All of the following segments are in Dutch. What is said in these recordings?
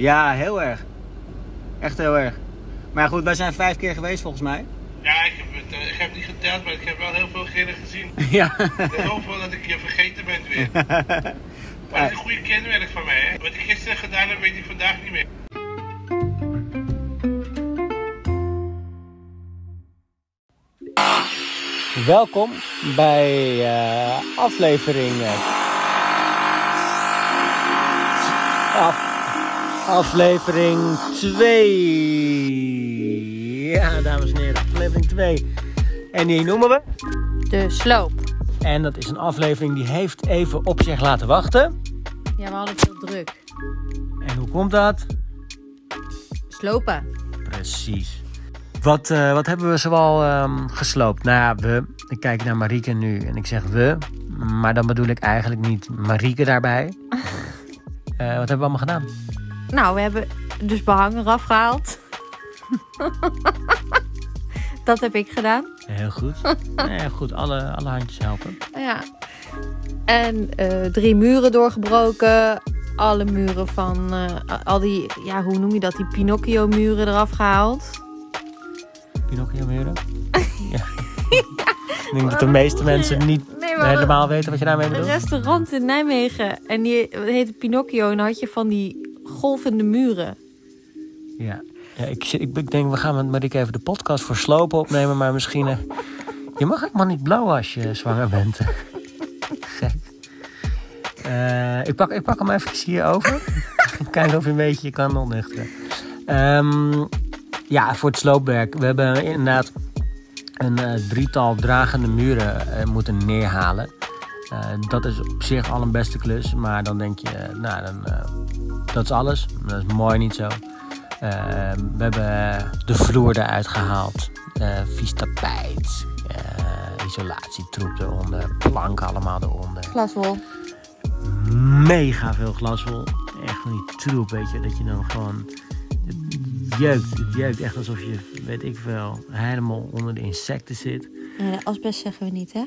Ja, heel erg. Echt heel erg. Maar goed, wij zijn vijf keer geweest volgens mij. Ja, ik heb, het, eh, ik heb niet geteld, maar ik heb wel heel veel keren gezien. Ja. Ik hoop wel dat ik je vergeten ben weer. Maar dat is een goede kenmerk van mij, hè. Wat ik gisteren gedaan heb, weet ik vandaag niet meer. Welkom bij eh, aflevering. eh, af, aflevering 2. Ja, dames en heren, aflevering 2. En die noemen we. De sloop. En dat is een aflevering die heeft even op zich laten wachten. Ja, we hadden veel druk. En hoe komt dat? Slopen. Precies. Wat, eh, wat hebben we zoal ehm, gesloopt? Nou ja, we. Ik kijk naar Marieke nu en ik zeg we. Maar dan bedoel ik eigenlijk niet Marieke daarbij. Eh, wat hebben we allemaal gedaan? Nou, we hebben dus behang eraf gehaald. dat heb ik gedaan. Heel goed. Ja, goed, alle, alle handjes helpen. Ja. En eh, drie muren doorgebroken. Alle muren van, eh, al die, ja, hoe noem je dat? Die Pinocchio-muren eraf gehaald. Pinocchio muren. ja. Ik denk dat de meeste mensen niet Nee, helemaal weten wat je daarmee Een bedoelt. restaurant in Nijmegen. En die heette Pinocchio. En dan had je van die golvende muren. Ja, ja ik, ik, ik denk we gaan met Marieke even de podcast voor slopen opnemen. Maar misschien... eh, je mag helemaal niet blauwen als je zwanger bent. Gek. Eh, ik, pak, ik pak hem even hier over. Kijken of je een beetje kan ontnuchteren. Ehm, ja, voor het sloopwerk. We hebben inderdaad een eh, drietal dragende muren moeten neerhalen. Eh, dat is op zich al een beste klus. Maar dan denk je, eh, nou, dan, eh, dat is alles. Dat is mooi niet zo. We hebben de vloer eruit gehaald. Eh vies tapijt. isolatietroep eronder. Planken allemaal eronder. Glaswol. Mega veel glaswol. Echt van die troep, weet je. Dat je dan gewoon... Het jeukt. Het jeukt echt alsof je, weet ik veel, helemaal onder de insecten zit. Nee, asbest zeggen we niet, hè?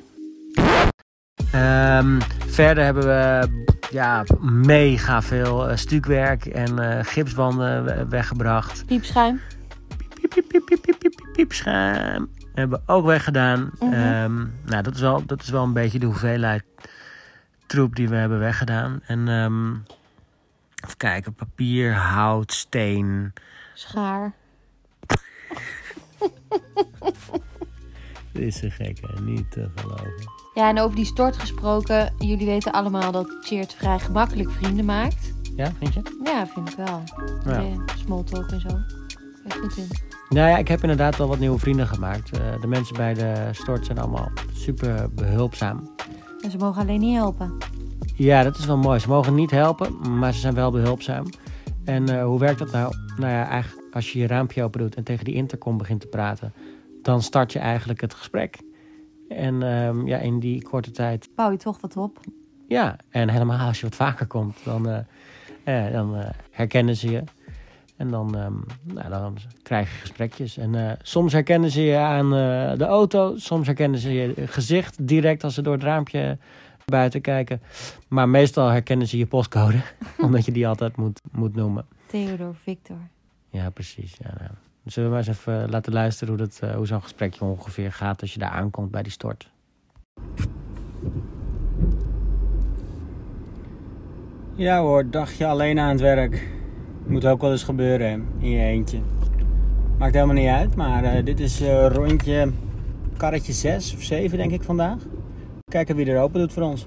Ehm, verder hebben we ja, mega veel eh, stukwerk en eh, gipswanden we- weggebracht. Piepschuim. Piep, piep, piep, piep, piep, piep, piep, piepschuim. Hebben we ook weggedaan. Mhm. Ehm, nou, dat is, wel, dat is wel een beetje de hoeveelheid troep die we hebben weggedaan. En ehm, even kijken, papier, hout, steen. Schaar. Dit is een gekke, niet te geloven. Ja, en over die stort gesproken. Jullie weten allemaal dat Cheert vrij gemakkelijk vrienden maakt. Ja, vind je? Ja, vind ik wel. Ja. Small talk en zo. Je goed in. Nou ja, ik heb inderdaad wel wat nieuwe vrienden gemaakt. Eh, de mensen bij de stort zijn allemaal super behulpzaam. En ze mogen alleen niet helpen. Ja, dat is wel mooi. Ze mogen niet helpen, maar ze zijn wel behulpzaam. En eh, hoe werkt dat nou? Nou ja, eigenlijk als je je raampje open doet en tegen die intercom begint te praten, dan start je eigenlijk het gesprek. En ehm, ja, in die korte tijd, Bouw je toch wat op. ja, en helemaal als je wat vaker komt, dan, eh, eh, dan eh, herkennen ze je. En dan, ehm, nou, dan krijg je gesprekjes. En soms herkennen ze je aan de auto, soms herkennen ze je gezicht direct als ze door het raampje buiten kijken. Maar meestal herkennen ze je postcode, omdat je die altijd moet, moet noemen. Theodor Victor. Ja, precies. Ja, nou. Zullen we maar eens even laten luisteren hoe, dat, eh, hoe zo'n gesprekje ongeveer gaat als je daar aankomt bij die stort? Ja hoor, dagje alleen aan het werk. Moet ook wel eens gebeuren in je eentje. Maakt helemaal niet uit, maar eh, dit is eh, rondje karretje 6 of 7 denk ik vandaag. Kijken wie er open doet voor ons.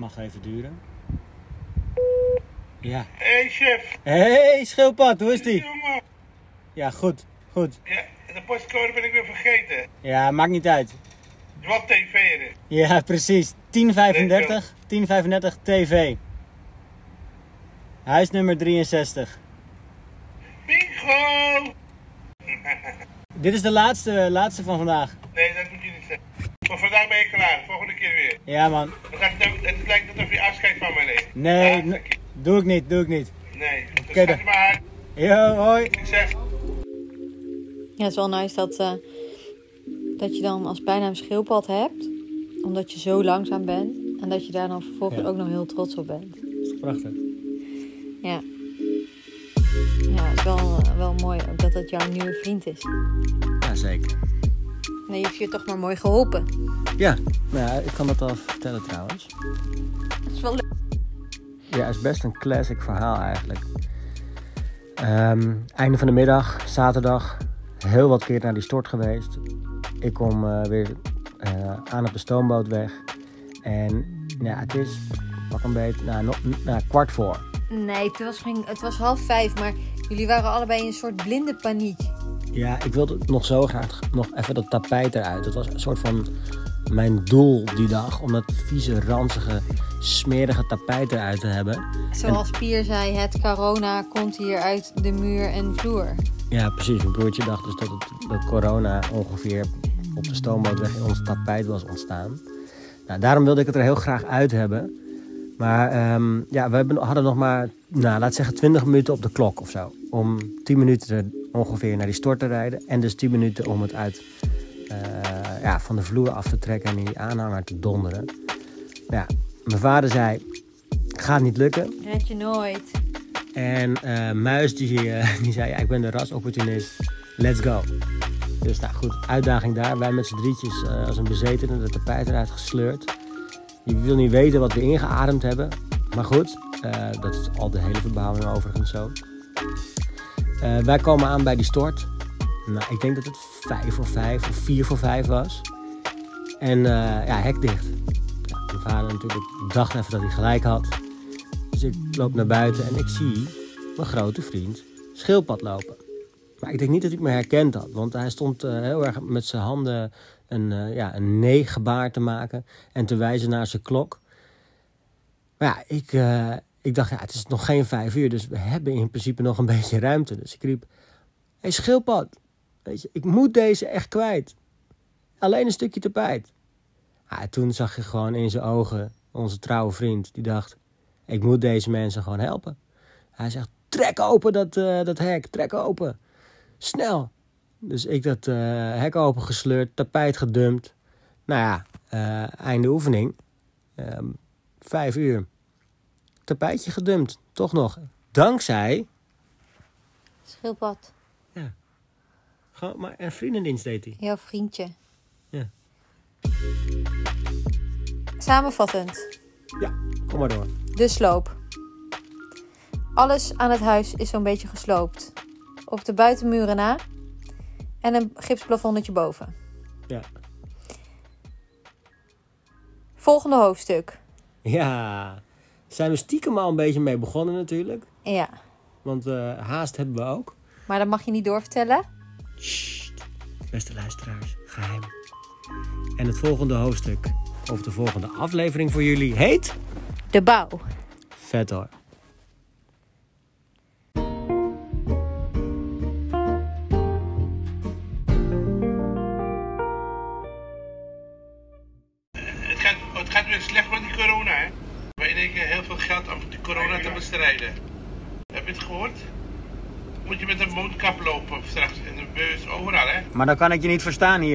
Mag even duren. Ja. Hé, hey, chef. Hey schildpad, hoe is die? Ja, goed, goed. Ja, de postcode ben ik weer vergeten. Ja, maakt niet uit. Wat tv er is. Ja, precies. 1035, 1035 TV. Huisnummer 63. Bingo! Dit is de laatste, laatste van vandaag. Nee, dat moet je niet Voor vandaag ben je klaar, volgende keer weer. Ja, man. Dan gaat het, het lijkt net of je afscheid van mij neemt. Nee, Ja, doe ik niet, doe ik niet. Nee, dus Oké, dan. je maar Yo, hoi. succes. Ja, het is wel nice dat, eh, dat je dan als bijnaam schildpad hebt. Omdat je zo langzaam bent. En dat je daar dan vervolgens Ja. ook nog heel trots op bent. Dat is prachtig? Ja. Ja, het is wel, eh, wel mooi dat het jouw nieuwe vriend is. Ja, zeker. Nee, je heeft je toch maar mooi geholpen. Ja, nou ja, ik kan dat al vertellen trouwens. Het is wel leuk. Ja, het is best een classic verhaal eigenlijk. Ehm, einde van de middag, zaterdag, heel wat keer naar die stort geweest. Ik kom eh, weer eh, aan op de stoomboot En ja, het is pak een beetje, nou, nou, kwart voor. Nee, het was, het was half vijf, maar jullie waren allebei in een soort blinde paniek. Ja, ik wilde nog zo graag nog even dat tapijt eruit. Dat was een soort van mijn doel die dag. Om dat vieze, ranzige, smerige tapijt eruit te hebben. Zoals Pier zei, het corona komt hier uit de muur en vloer. Ja, precies. Mijn broertje dacht dus dat, het, dat corona ongeveer op de stoombootweg in ons tapijt was ontstaan. Nou, daarom wilde ik het er heel graag uit hebben. Maar ehm, ja, we hadden nog maar, nou, laat zeggen 20 minuten op de klok of zo. Om 10 minuten ongeveer naar die stort te rijden. En dus 10 minuten om het uit eh, ja, van de vloer af te trekken en in die aanhanger te donderen. Ja, mijn vader zei, gaat niet lukken. Red je nooit. En eh, Muis die, eh, die zei, ja, ik ben de rasopportunist, let's go. Dus nou goed, uitdaging daar. Wij met z'n drietjes als een bezetene de tapijt eruit gesleurd. Je wil niet weten wat we ingeademd hebben. Maar goed, dat is al de hele verbouwing overigens zo. Eh, wij komen aan bij die stort. Nou, ik denk dat het vijf voor vijf of vier voor vijf was. En eh, ja, hek dicht. Ja, mijn vader natuurlijk dacht even dat hij gelijk had. Dus ik loop naar buiten en ik zie mijn grote vriend schildpad lopen. Maar ik denk niet dat ik me herkend had, want hij stond eh, heel erg met zijn handen een, eh, ja, een nee-gebaar te maken en te wijzen naar zijn klok. Maar ja, ik, ik dacht, ja, het is nog geen vijf uur, dus we hebben in principe nog een beetje ruimte. Dus ik riep, hey, schildpad, weet je, ik moet deze echt kwijt. Alleen een stukje tapijt. Ja, toen zag je gewoon in zijn ogen, onze trouwe vriend, die dacht, ik moet deze mensen gewoon helpen. Hij zegt, trek open dat, eh, dat hek, trek open. Snel. Dus ik dat eh, hek open gesleurd, tapijt gedumpt. Nou ja, eh, einde oefening. Ehm, vijf uur. Tapijtje gedumpt, toch nog. Dankzij, Schildpad, gewoon maar een vriendendienst deed hij. jouw vriendje. Ja. Samenvattend, Ja, kom maar door. de sloop. Alles aan het huis is zo'n beetje gesloopt. Op de buitenmuren na. En een gipsplafonnetje boven. Ja. Volgende hoofdstuk. Ja, zijn we stiekem al een beetje mee begonnen natuurlijk. Ja, Want eh, haast hebben we ook. maar dat mag je niet doorvertellen. Sst, beste luisteraars, geheim. En het volgende hoofdstuk, of de volgende aflevering voor jullie, heet... De bouw. Vet hoor. Heb je het gehoord? Moet je met een mondkap lopen straks in de bus, overal, hè? Maar dan kan ik je niet verstaan hier.